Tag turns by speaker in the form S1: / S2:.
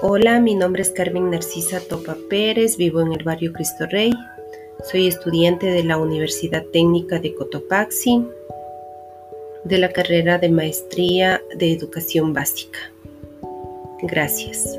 S1: Hola, mi nombre es Carmen Narcisa Topa Pérez, vivo en el barrio Cristo Rey, soy estudiante de la Universidad Técnica de Cotopaxi, de la carrera de Maestría de Educación Básica. Gracias.